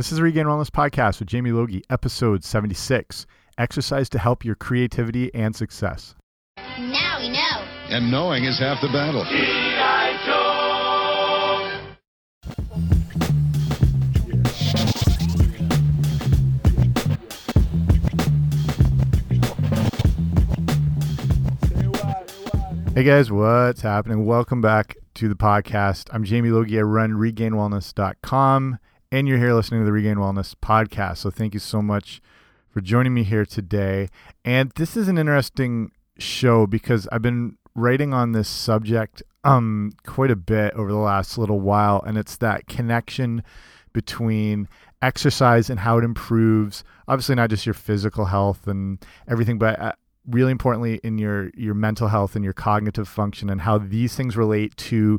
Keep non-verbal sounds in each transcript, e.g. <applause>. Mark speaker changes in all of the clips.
Speaker 1: This is the Regained Wellness Podcast with Jamie Logie, episode 76 Exercise to Help Your Creativity and Success.
Speaker 2: Now we know.
Speaker 3: And knowing is half the battle.
Speaker 1: Hey guys, what's happening? Welcome back to the podcast. I'm Jamie Logie. I run regainedwellness.com, and you're here listening to the Regained Wellness Podcast. So thank you so much for joining me here today. And this is an interesting show because I've been writing on this subject um quite a bit over the last little while, and it's that connection between exercise and how it improves obviously not just your physical health and everything but uh, really importantly in your your mental health and your cognitive function and how these things relate to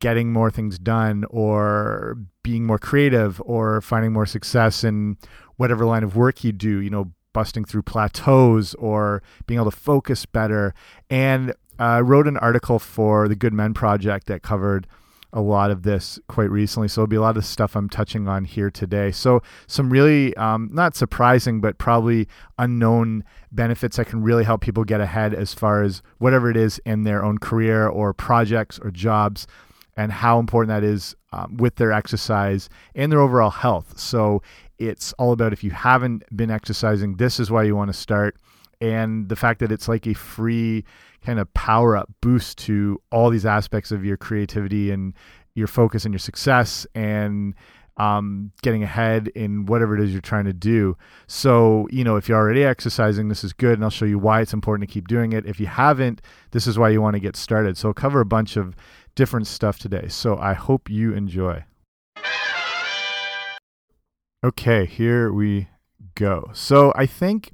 Speaker 1: getting more things done or being more creative or finding more success in whatever line of work you do you know busting through plateaus or being able to focus better and I wrote an article for the Good Men Project that covered a lot of this quite recently. So it'll be a lot of stuff I'm touching on here today. So some really um, not surprising, but probably unknown benefits that can really help people get ahead as far as whatever it is in their own career or projects or jobs, and how important that is um, with their exercise and their overall health. So it's all about if you haven't been exercising, this is why you want to start. And the fact that it's like a free kind of power up boost to all these aspects of your creativity and your focus and your success and um, getting ahead in whatever it is you're trying to do. So, you know, if you're already exercising, this is good, and I'll show you why it's important to keep doing it. If you haven't, this is why you want to get started. So, I'll cover a bunch of different stuff today. So, I hope you enjoy. Okay, here we go. So, I think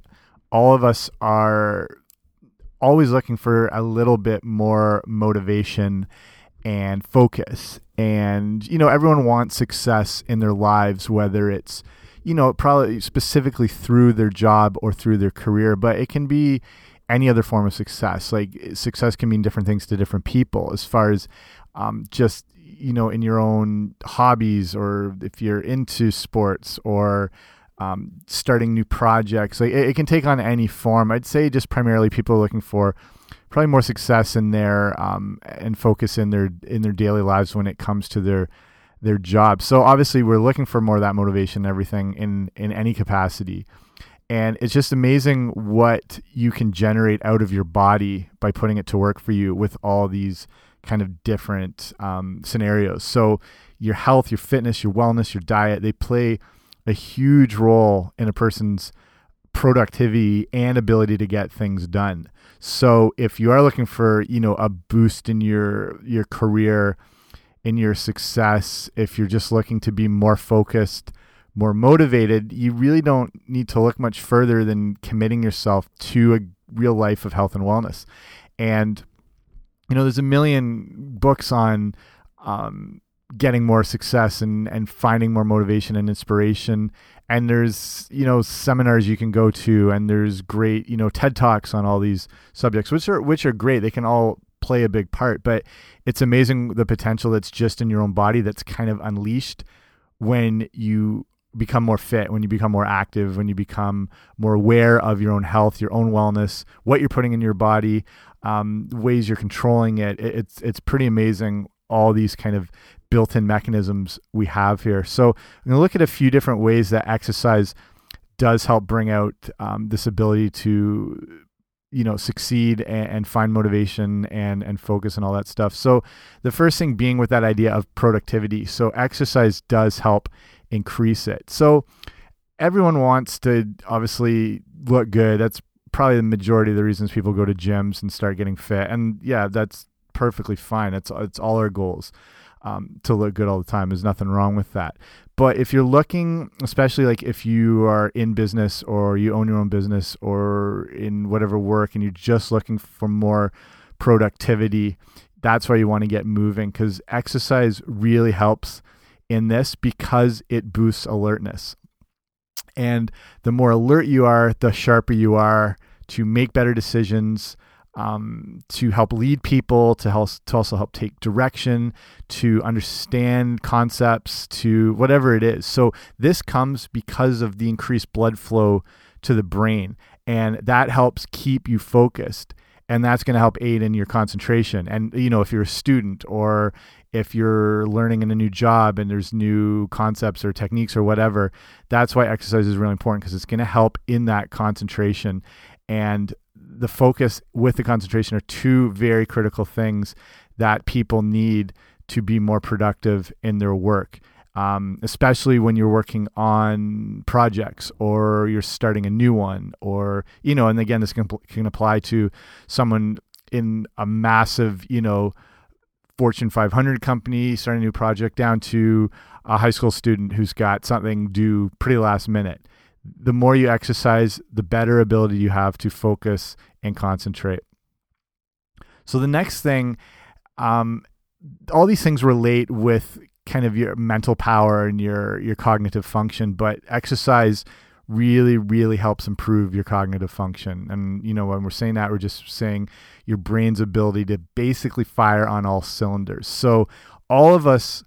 Speaker 1: all of us are always looking for a little bit more motivation and focus. And, you know, everyone wants success in their lives, whether it's, you know, probably specifically through their job or through their career, but it can be any other form of success. Like, success can mean different things to different people as far as um, just, you know, in your own hobbies or if you're into sports or, um, starting new projects. Like it, it, can take on any form. I'd say just primarily people are looking for probably more success in their um, and focus in their in their daily lives when it comes to their their job. So obviously we're looking for more of that motivation and everything in in any capacity. And it's just amazing what you can generate out of your body by putting it to work for you with all these kind of different um, scenarios. So your health, your fitness, your wellness, your diet, they play a huge role in a person's productivity and ability to get things done. So if you are looking for, you know, a boost in your your career, in your success, if you're just looking to be more focused, more motivated, you really don't need to look much further than committing yourself to a real life of health and wellness. And you know, there's a million books on um, getting more success and and finding more motivation and inspiration and there's you know seminars you can go to and there's great you know TED Talks on all these subjects which are which are great they can all play a big part but it's amazing the potential that's just in your own body that's kind of unleashed when you become more fit when you become more active when you become more aware of your own health your own wellness what you're putting in your body um, ways you're controlling it it's it's pretty amazing all these kind of built-in mechanisms we have here. So I'm going to look at a few different ways that exercise does help bring out um, this ability to you know succeed and, and, find motivation and and focus and all that stuff so the first thing being with that idea of productivity so exercise does help increase it so everyone wants to obviously look good that's probably the majority of the reasons people go to gyms and start getting fit and yeah that's perfectly fine it's it's all our goals um, to look good all the time. There's nothing wrong with that. But if you're looking, especially like if you are in business or you own your own business or in whatever work and you're just looking for more productivity, that's why you want to get moving because exercise really helps in this because it boosts alertness. And the more alert you are, the sharper you are to make better decisions, um, to help lead people, to help to also help take direction, to understand concepts, to whatever it is. So this comes because of the increased blood flow to the brain, and that helps keep you focused. And that's going to help aid in your concentration. And you know, if you're a student or if you're learning in a new job and there's new concepts or techniques or whatever, that's why exercise is really important because it's going to help in that concentration. And the focus with the concentration are two very critical things that people need to be more productive in their work. Um, especially when you're working on projects or you're starting a new one, or you know, and again, this can can apply to someone in a massive, you know, Fortune 500 company starting a new project down to a high school student who's got something due pretty last minute the more you exercise, the better ability you have to focus and concentrate. So the next thing, um, all these things relate with kind of your mental power and your your cognitive function, but exercise really really helps improve your cognitive function. And you know when we're saying that, we're just saying your brain's ability to basically fire on all cylinders. So all of us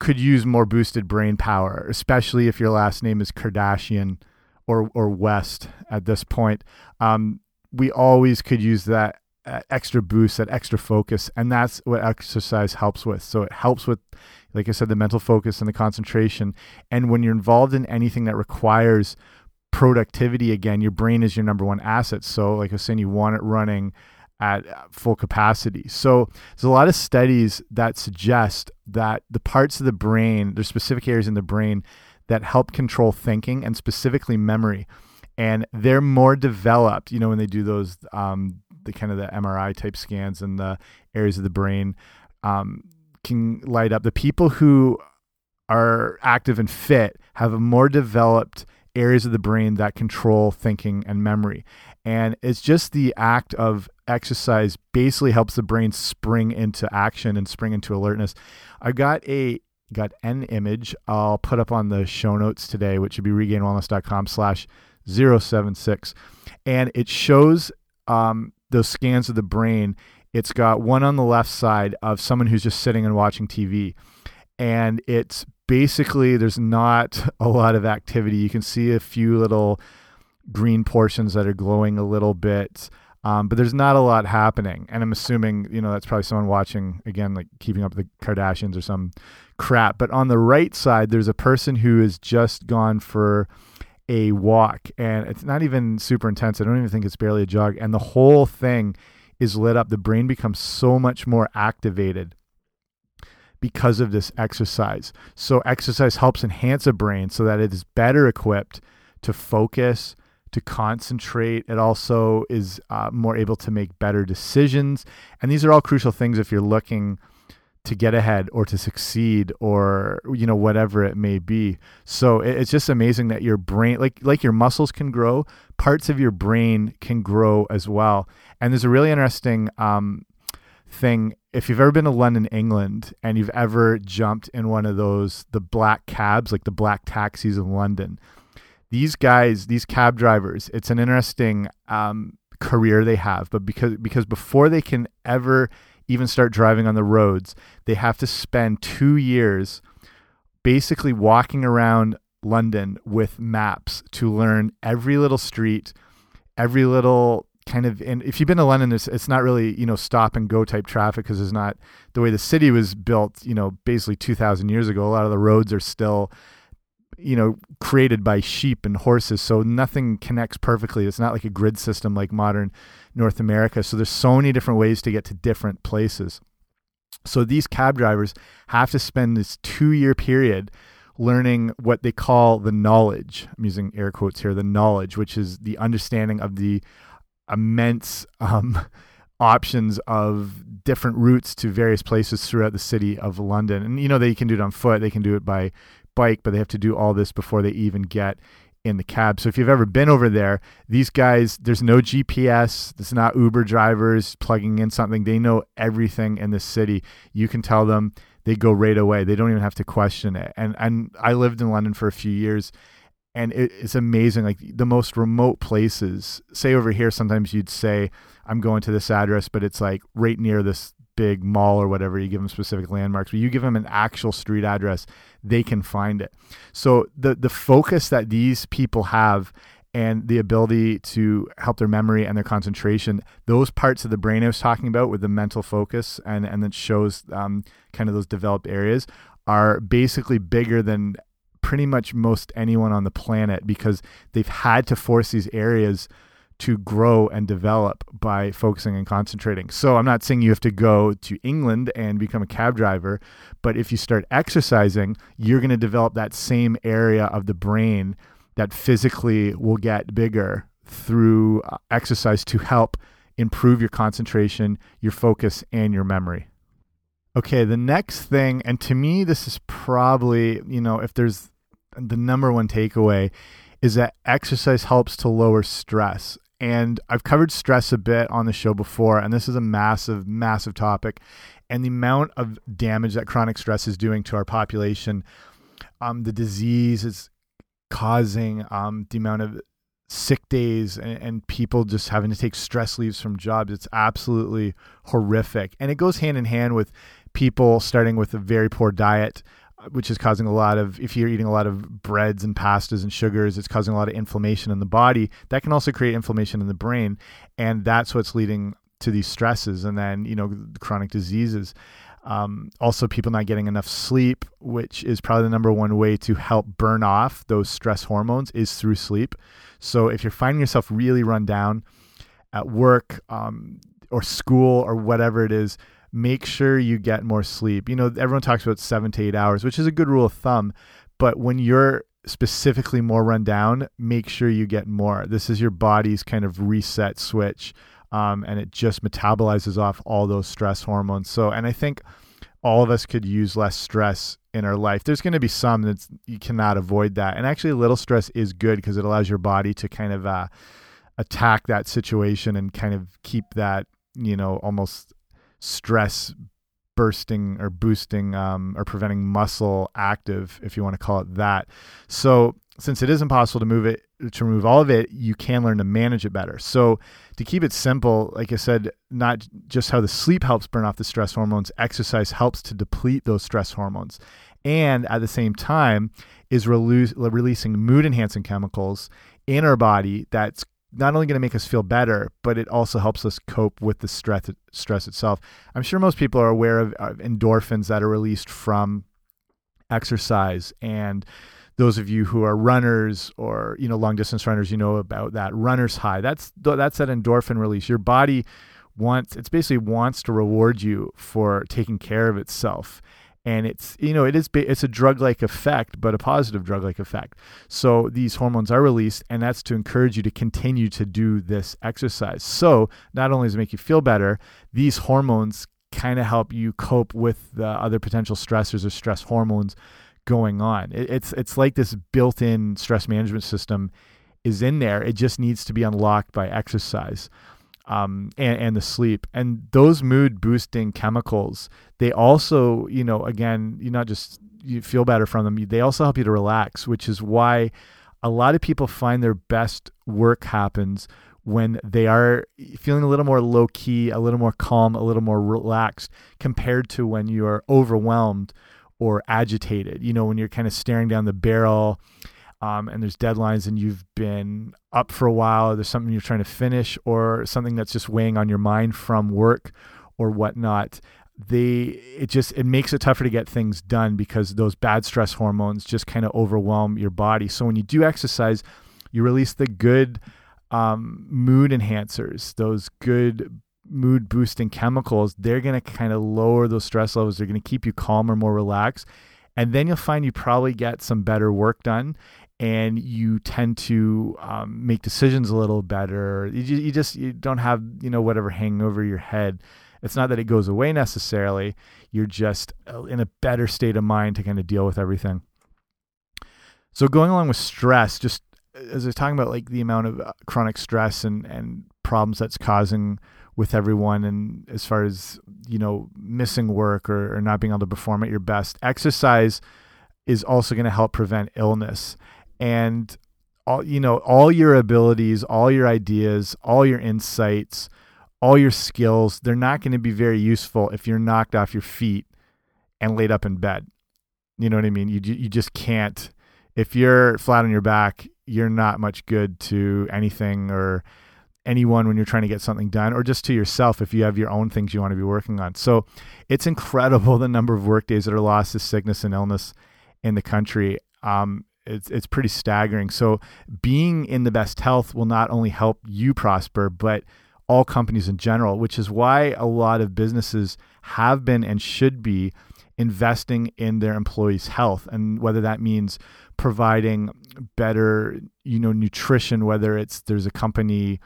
Speaker 1: could use more boosted brain power, especially if your last name is Kardashian or or West at this point. Um, we always could use that extra boost, that extra focus, and that's what exercise helps with. So it helps with, like I said, the mental focus and the concentration. And when you're involved in anything that requires productivity, again, your brain is your number one asset. So, like I was saying, you want it running at full capacity. So there's a lot of studies that suggest that the parts of the brain, there's specific areas in the brain that help control thinking and specifically memory. And they're more developed, you know, when they do those, um, the kind of the MRI type scans and the areas of the brain um, can light up. The people who are active and fit have a more developed areas of the brain that control thinking and memory. And it's just the act of exercise basically helps the brain spring into action and spring into alertness. I got a got an image I'll put up on the show notes today, which would be regainedwellness.com slash 076. And it shows um, those scans of the brain. It's got one on the left side of someone who's just sitting and watching TV. And it's basically, there's not <laughs> a lot of activity. You can see a few little green portions that are glowing a little bit. Um, but there's not a lot happening. And I'm assuming, you know, that's probably someone watching, again, like keeping up with the Kardashians or some crap. But on the right side, there's a person who has just gone for a walk. And it's not even super intense. I don't even think it's barely a jog. And the whole thing is lit up. The brain becomes so much more activated because of this exercise. So, exercise helps enhance a brain so that it is better equipped to focus to concentrate. It also is uh, more able to make better decisions. And these are all crucial things if you're looking to get ahead or to succeed or you know whatever it may be. So it's just amazing that your brain like like your muscles can grow parts of your brain can grow as well. And there's a really interesting um, thing. If you've ever been to london england and you've ever jumped in one of those the black cabs like the black taxis in london these guys, these cab drivers, it's an interesting um, career they have, but because because before they can ever even start driving on the roads, they have to spend two years basically walking around London with maps to learn every little street, every little kind of and if you've been to London it's, it's not really you know stop and go type traffic because it's not the way the city was built you know basically 2000 years ago. A lot of the roads are still you know created by sheep and horses so nothing connects perfectly. It's not like a grid system like modern north america. So there's so many different ways to get to different places. So these cab drivers have to spend this two year period learning what they call the knowledge. I'm using air quotes here the knowledge which is the understanding of the immense um, <laughs> options of different routes to various places throughout the city of london. And you know they can do it on foot they can do it by bike, but they have to do all this before they even get in the cab. So if you've ever been over there, these guys, there's no GPS. It's not Uber drivers plugging in something. They know everything in the city. You can tell them they go right away. They don't even have to question it. And and I lived in London for a few years and it, it's amazing. Like the most remote places, say over here, sometimes you'd say, "I'm going to this address," but it's like right near this big mall or whatever. You give them specific landmarks, but you give them an actual street address, they can find it. So the the focus that these people have and the ability to help their memory and their concentration, those parts of the brain I was talking about with the mental focus and and that shows um, kind of those developed areas are basically bigger than pretty much most anyone on the planet because they've had to force these areas to grow and develop by focusing and concentrating. So I'm not saying you have to go to England and become a cab driver, but if you start exercising, you're going to develop that same area of the brain that physically will get bigger through uh, exercise to help improve your concentration, your focus, and your memory. Okay, the next thing, and to me, this is probably, you know, if there's the number one takeaway, is that exercise helps to lower stress. And I've covered stress a bit on the show before, and this is a massive, massive topic. And the amount of damage that chronic stress is doing to our population, um, the disease is causing, um, the amount of sick days and, and, people just having to take stress leaves from jobs. It's absolutely horrific. And it goes hand in hand with people starting with a very poor diet, which is causing a lot of, if you're eating a lot of breads and pastas and sugars, it's causing a lot of inflammation in the body. That can also create inflammation in the brain. And that's what's leading to these stresses and then, you know, chronic diseases. Um, also, people not getting enough sleep, which is probably the number one way to help burn off those stress hormones, is through sleep. So, if you're finding yourself really run down at work um, or school or whatever it is, make sure you get more sleep. You know, everyone talks about seven to eight hours, which is a good rule of thumb. But when you're specifically more run down, make sure you get more. This is your body's kind of reset switch. Um, and it just metabolizes off all those stress hormones. So, and I think all of us could use less stress in our life. There's going to be some that you cannot avoid that. And actually, a little stress is good because it allows your body to kind of uh, attack that situation and kind of keep that, you know, almost stress bursting or boosting um, or preventing muscle active, if you want to call it that. So since it is impossible to move it to remove all of it, you can learn to manage it better. So to keep it simple, like I said, not just how the sleep helps burn off the stress hormones, exercise helps to deplete those stress hormones. And at the same time, is releasing mood enhancing chemicals in our body that's not only going to make us feel better, but it also helps us cope with the stress stress itself. I'm sure most people are aware of, of endorphins that are released from exercise and those of you who are runners or you know long distance runners you know about that. Runner's high that's that's that endorphin release. Your body wants it's basically wants to reward you for taking care of itself and it's you know it is it's a drug like effect but a positive drug like effect. So these hormones are released and that's to encourage you to continue to do this exercise. So not only does it make you feel better these hormones kind of help you cope with the other potential stressors or stress hormones going on. It, it's it's like this built-in stress management system is in there. It just needs to be unlocked by exercise um, and, and the sleep. And those mood boosting chemicals, they also, you know, again, you not just you feel better from them, they also help you to relax, which is why a lot of people find their best work happens when they are feeling a little more low key, a little more calm, a little more relaxed compared to when you're overwhelmed or agitated. You know, when you're kind of staring down the barrel um, and there's deadlines and you've been up for a while, there's something you're trying to finish or something that's just weighing on your mind from work or whatnot, they it just it makes it tougher to get things done because those bad stress hormones just kind of overwhelm your body. So when you do exercise, you release the good um, mood enhancers, those good mood boosting chemicals. They're going to kind of lower those stress levels. They're going to keep you calmer, more relaxed. And then you'll find you probably get some better work done and you tend to um, make decisions a little better. You, you just you don't have you know whatever hanging over your head. It's not that it goes away necessarily. You're just uh, in a better state of mind to kind of deal with everything. So going along with stress, just uh, as I was talking about like the amount of uh, chronic stress and and problems that's causing with everyone and as far as you know missing work or, or not being able to perform at your best exercise is also going to help prevent illness and all you know all your abilities all your ideas all your insights all your skills they're not going to be very useful if you're knocked off your feet and laid up in bed. You know what i mean? You you just can't. If you're flat on your back you're not much good to anything or anyone when you're trying to get something done or just to yourself if you have your own things you want to be working on. So it's incredible <laughs> the number of work days that are lost to sickness and illness in the country. Um, it's it's pretty staggering. So being in the best health will not only help you prosper, but all companies in general, which is why a lot of businesses have been and should be investing in their employees' health, and whether that means providing better, you know, nutrition, whether it's there's a company.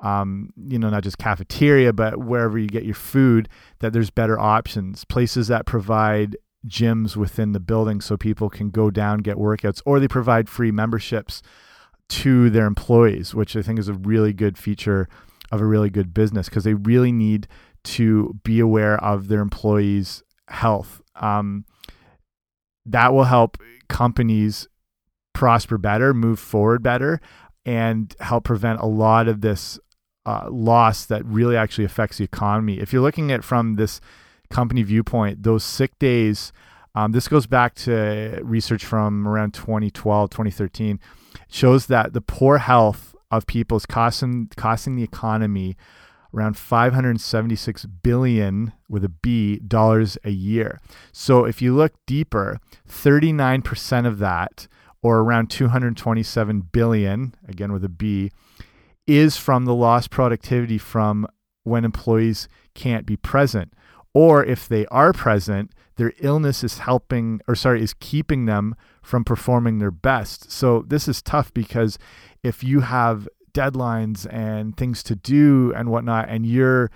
Speaker 1: Um, you know, not just cafeteria, but wherever you get your food, that there's better options. Places that provide gyms within the building so people can go down get workouts or they provide free memberships to their employees which i think is a really good feature of a really good business because they really need to be aware of their employees health. Um, that will help companies prosper better move forward better and help prevent a lot of this uh, loss that really actually affects the economy. If you're looking at from this company viewpoint, those sick days, um, this goes back to research from around 2012, 2013, shows that the poor health of people is costing, costing the economy around 576 billion with a B dollars a year. So if you look deeper, 39% of that or around 227 billion again with a B is from the lost productivity from when employees can't be present or if they are present, their illness is helping, or sorry, is keeping them from performing their best. So this is tough because if you have deadlines and things to do and whatnot, and you're,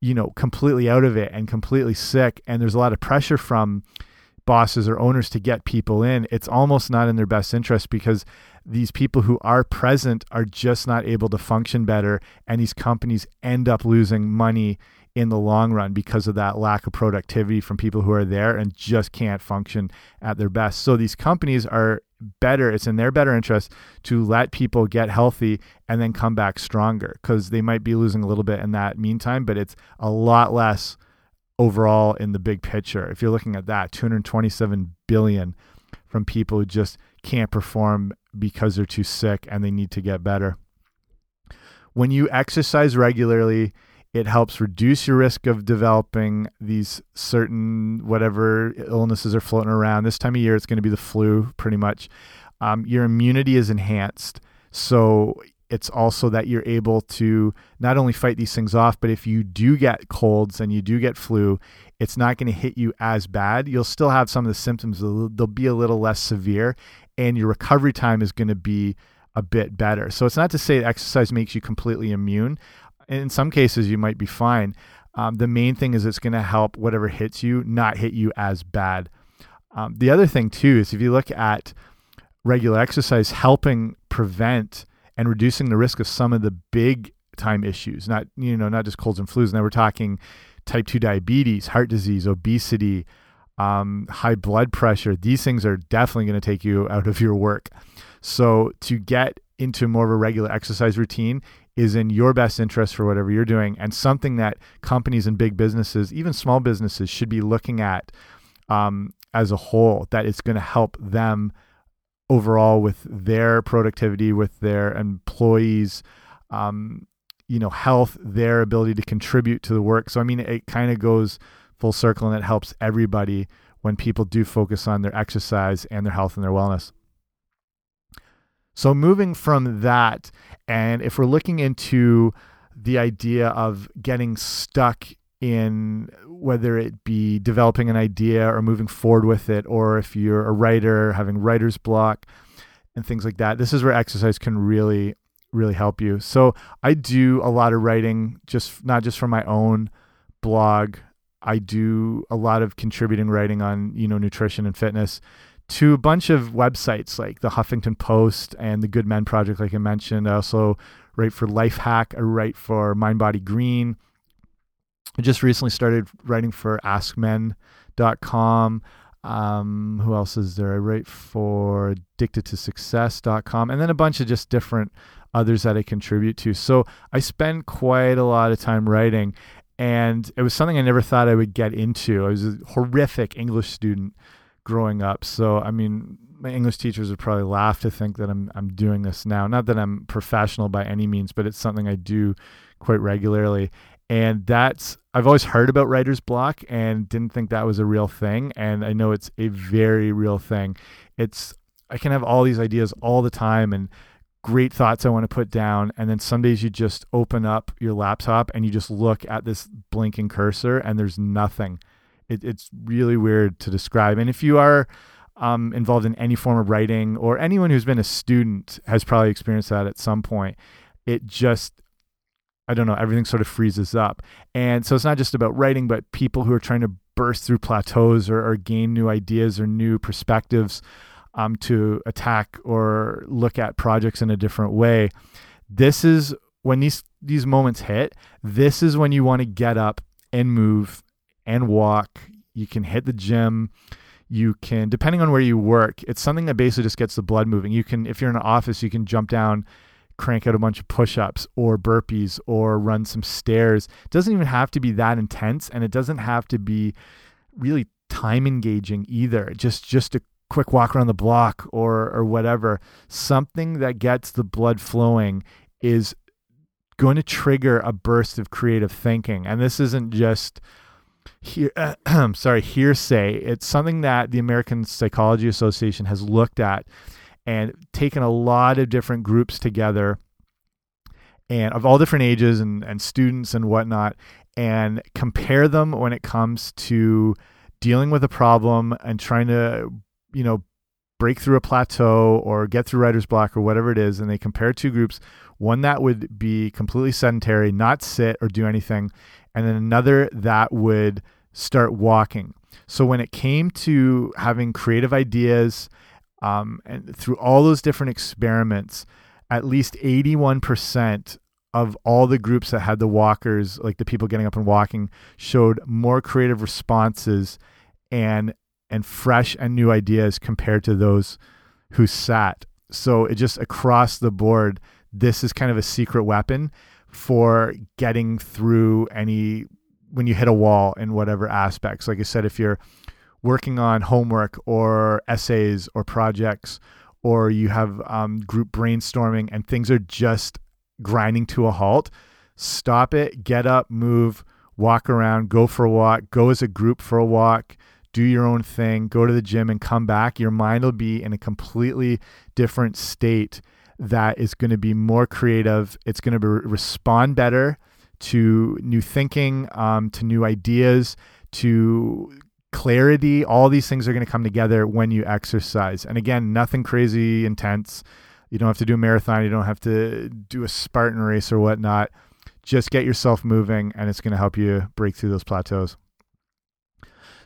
Speaker 1: you know, completely out of it and completely sick, and there's a lot of pressure from bosses or owners to get people in, it's almost not in their best interest because these people who are present are just not able to function better, and these companies end up losing money in the long run because of that lack of productivity from people who are there and just can't function at their best. So these companies are better, it's in their better interest to let people get healthy and then come back stronger because they might be losing a little bit in that meantime, but it's a lot less overall in the big picture. If you're looking at that, 227 billion from people who just can't perform because they're too sick and they need to get better. When you exercise regularly, it helps reduce your risk of developing these certain whatever illnesses are floating around. This time of year, it's going to be the flu, pretty much. Um, your immunity is enhanced. So it's also that you're able to not only fight these things off, but if you do get colds and you do get flu, it's not going to hit you as bad. You'll still have some of the symptoms, they'll be a little less severe, and your recovery time is going to be a bit better. So it's not to say exercise makes you completely immune in some cases you might be fine. Um, the main thing is it's going to help whatever hits you not hit you as bad. Um, the other thing too is if you look at regular exercise helping prevent and reducing the risk of some of the big time issues, not you know not just colds and flus. Now we're talking type two diabetes, heart disease, obesity, um, high blood pressure. These things are definitely going to take you out of your work. So to get into more of a regular exercise routine is in your best interest for whatever you're doing. And something that companies and big businesses even small businesses should be looking at um, as a whole that it's going to help them overall with their productivity with their employees um, you know health their ability to contribute to the work. So i mean it kind of goes full circle and it helps everybody when people do focus on their exercise and their health and their wellness so moving from that, and if we're looking into the idea of getting stuck in whether it be developing an idea or moving forward with it, or if you're a writer, having writer's block and things like that, this is where exercise can really, really help you. So I do a lot of writing, just not just for my own blog. I do a lot of contributing writing on, you know, nutrition and fitness to a bunch of websites like the Huffington Post and the Good Men Project, like I mentioned. I also write for Lifehack. I write for Mind Body Green. I just recently started writing for AskMen.com. Um, who else is there? I write for addictedtosuccess.com and then a bunch of just different others that I contribute to. So I spend quite a lot of time writing and it was something I never thought I would get into. I was a horrific English student growing up. So, I mean, my English teachers would probably laugh to think that I'm I'm doing this now. Not that I'm professional by any means, but it's something I do quite regularly. And that's I've always heard about writer's block and didn't think that was a real thing. And I know it's a very real thing. It's I can have all these ideas all the time and great thoughts I want to put down. And then some days you just open up your laptop and you just look at this blinking cursor and there's nothing. It, it's really weird to describe. And if you are um, involved in any form of writing or anyone who's been a student has probably experienced that at some point, it just I don't know, everything sort of freezes up. And so it's not just about writing, but people who are trying to burst through plateaus or, or gain new ideas or new perspectives um, to attack or look at projects in a different way. This is when these these moments hit. This is when you want to get up and move and walk. You can hit the gym. You can, depending on where you work, it's something that basically just gets the blood moving. You can, if you're in an office, you can jump down crank out a bunch of push-ups or burpees or run some stairs. It doesn't even have to be that intense and it doesn't have to be really time engaging either. Just just a quick walk around the block or or whatever. Something that gets the blood flowing is going to trigger a burst of creative thinking. And this isn't just here <clears throat> uh, sorry, hearsay. It's something that the American Psychology Association has looked at and taken a lot of different groups together and of all different ages and, and students and whatnot and compare them when it comes to dealing with a problem and trying to you know break through a plateau or get through writer's block or whatever it is and they compare two groups one that would be completely sedentary not sit or do anything and then another that would start walking so when it came to having creative ideas um, and through all those different experiments, at least 81% of all the groups that had the walkers, like the people getting up and walking, showed more creative responses and and fresh and new ideas compared to those who sat. So it just across the board, this is kind of a secret weapon for getting through any when you hit a wall in whatever aspects. Like I said, if you're working on homework or essays or projects, or you have um, group brainstorming and things are just grinding to a halt, stop it, get up, move, walk around, go for a walk, go as a group for a walk, do your own thing, go to the gym and come back. Your mind will be in a completely different state that is going to be more creative. It's going to respond better to new thinking, um, to new ideas, to clarity, all these things are going to come together when you exercise. And again, nothing crazy intense. You don't have to do a marathon. You don't have to do a Spartan race or whatnot. Just get yourself moving, and it's going to help you break through those plateaus.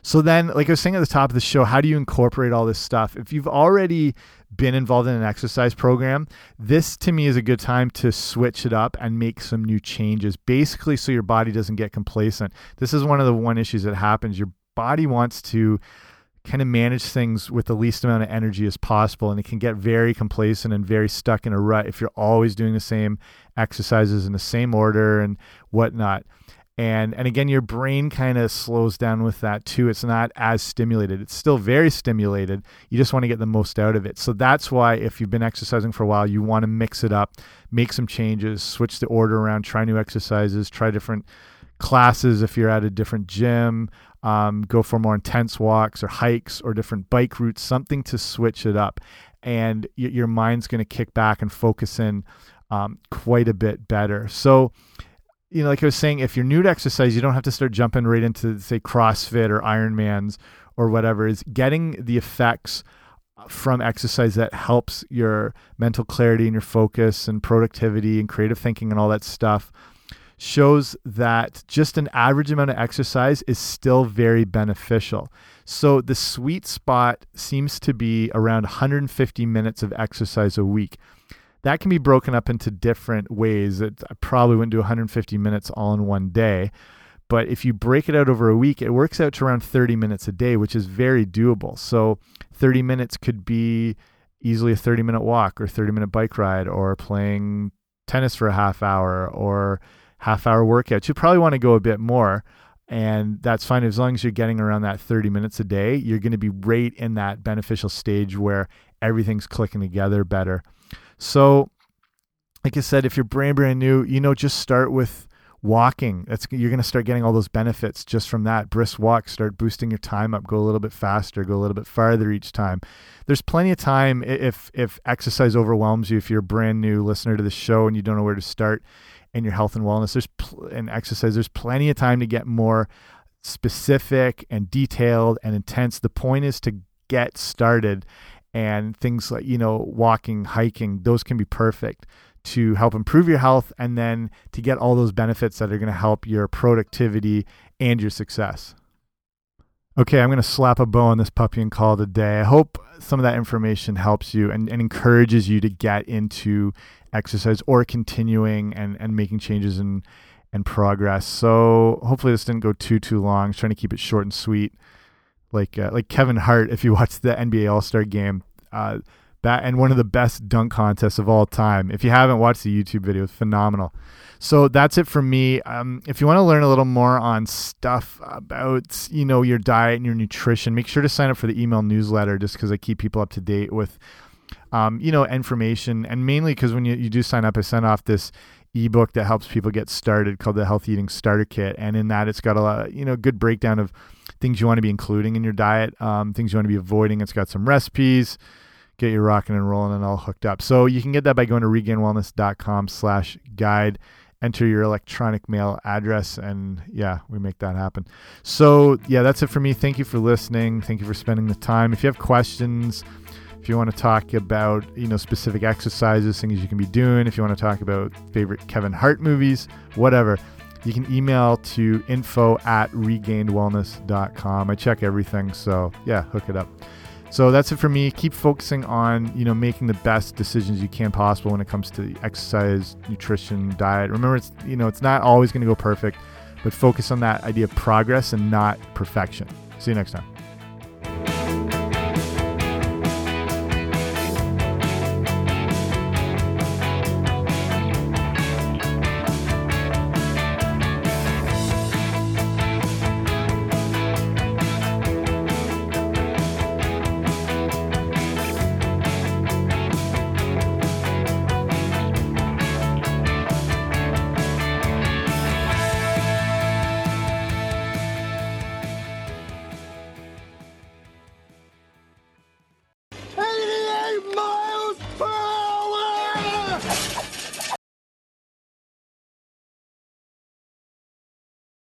Speaker 1: So then, like I was saying at the top of the show, how do you incorporate all this stuff? If you've already been involved in an exercise program, this to me is a good time to switch it up and make some new changes. Basically, so your body doesn't get complacent. This is one of the one issues that happens. Your body wants to kind of manage things with the least amount of energy as possible and it can get very complacent and very stuck in a rut if you're always doing the same exercises in the same order and whatnot and and again your brain kind of slows down with that too it's not as stimulated it's still very stimulated you just want to get the most out of it so that's why if you've been exercising for a while you want to mix it up make some changes switch the order around try new exercises try different classes if you're at a different gym um, go for more intense walks or hikes or different bike routes, something to switch it up. And your mind's going to kick back and focus in um, quite a bit better. So, you know, like I was saying, if you're new to exercise, you don't have to start jumping right into, say, CrossFit or Ironmans or whatever. Is getting the effects uh, from exercise that helps your mental clarity and your focus and productivity and creative thinking and all that stuff shows that just an average amount of exercise is still very beneficial. So the sweet spot seems to be around 150 minutes of exercise a week. That can be broken up into different ways. It, I probably wouldn't do 150 minutes all in one day, But if you break it out over a week, it works out to around 30 minutes a day, which is very doable. So 30 minutes could be easily a 30 minute walk or 30 minute bike ride or playing tennis for a half hour or half hour workout. You probably want to go a bit more. And that's fine as long as you're getting around that 30 minutes a day. You're going to be right in that beneficial stage where everything's clicking together better. So, like I said, if you're brand brand new, you know, just start with walking. That's you're going to start getting all those benefits just from that. Brisk walk start boosting your time up. Go a little bit faster go a little bit farther each time. There's plenty of time if if exercise overwhelms you if you're a brand new listener to the show and you don't know where to start in your health and wellness there's and exercise there's plenty of time to get more specific and detailed and intense. The point is to get started and things like you know walking hiking those can be perfect to help improve your health and then to get all those benefits that are going to help your productivity and your success. Okay, I'm going to slap a bow on this puppy and call it a day. I hope some of that information helps you and, and encourages you to get into exercise or continuing and, and making changes and and progress. So hopefully this didn't go too too long. I was trying to keep it short and sweet, like uh, like Kevin Hart. If you <laughs> watch the NBA All Star game, uh, that and one of the best dunk contests of all time. If you haven't watched the YouTube video, it's phenomenal. So that's it for me. Um, if you want to learn a little more on stuff about you know your diet and your nutrition, make sure to sign up for the email newsletter just because I keep people up to date with um, you know information and mainly because when you, you do sign up, I send off this ebook that helps people get started called the Healthy Eating Starter Kit, and in that it's got a lot you know good breakdown of things you want to be including in your diet, um, things you want to be avoiding. It's got some recipes get you rocking and rolling and all hooked up. So you can get that by going to regainedwellness.com slash guide. Enter your electronic mail address, and yeah, we make that happen. So, yeah, that's it for me. Thank you for listening. Thank you for spending the time. If you have questions, if you want to talk about you know specific exercises, things you can be doing, if you want to talk about favorite Kevin Hart movies, whatever, you can email to info at regainedwellness.com. I check everything, so yeah, hook it up. So that's it for me. Keep focusing on, you know, making the best decisions you can possible when it comes to exercise, nutrition, diet. Remember it's, you know, it's not always going to go perfect, but focus on that idea of progress and not perfection. See you next time.